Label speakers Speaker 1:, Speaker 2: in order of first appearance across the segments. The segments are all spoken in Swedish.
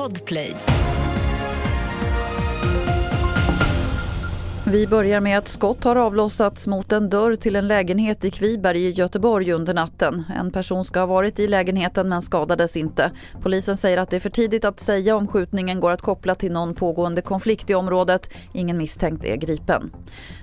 Speaker 1: Podplay.
Speaker 2: Vi börjar med att skott har avlossats mot en dörr till en lägenhet i Kviberg i Göteborg under natten. En person ska ha varit i lägenheten men skadades inte. Polisen säger att det är för tidigt att säga om skjutningen går att koppla till någon pågående konflikt i området. Ingen misstänkt är gripen.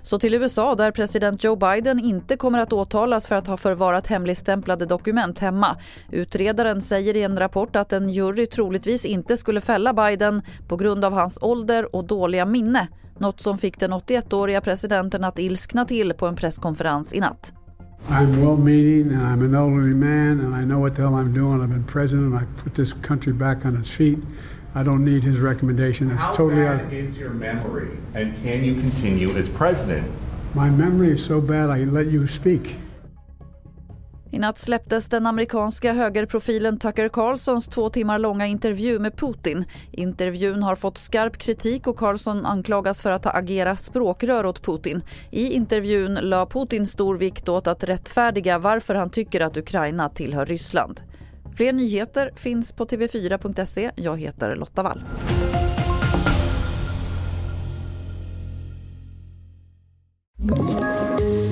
Speaker 2: Så till USA där president Joe Biden inte kommer att åtalas för att ha förvarat hemligstämplade dokument hemma. Utredaren säger i en rapport att en jury troligtvis inte skulle fälla Biden på grund av hans ålder och dåliga minne. Något som fick den 81-åriga presidenten att ilskna till på en presskonferens i natt.
Speaker 3: I'm well meaning and I'm an elderly man and I know what the hell I'm doing. I've been president. I put this country back on its feet. I don't need his recommendation. It's
Speaker 4: How
Speaker 3: totally
Speaker 4: bad
Speaker 3: out.
Speaker 4: is your memory? And can you continue as president?
Speaker 3: My memory is so bad I let you speak.
Speaker 2: I natt släpptes den amerikanska högerprofilen Tucker Carlsons två timmar långa intervju med Putin. Intervjun har fått skarp kritik och Carlson anklagas för att ha agerat språkrör åt Putin. I intervjun la Putin stor vikt åt att rättfärdiga varför han tycker att Ukraina tillhör Ryssland. Fler nyheter finns på tv4.se. Jag heter Lotta Wall.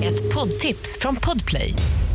Speaker 1: Ett poddtips från Podplay.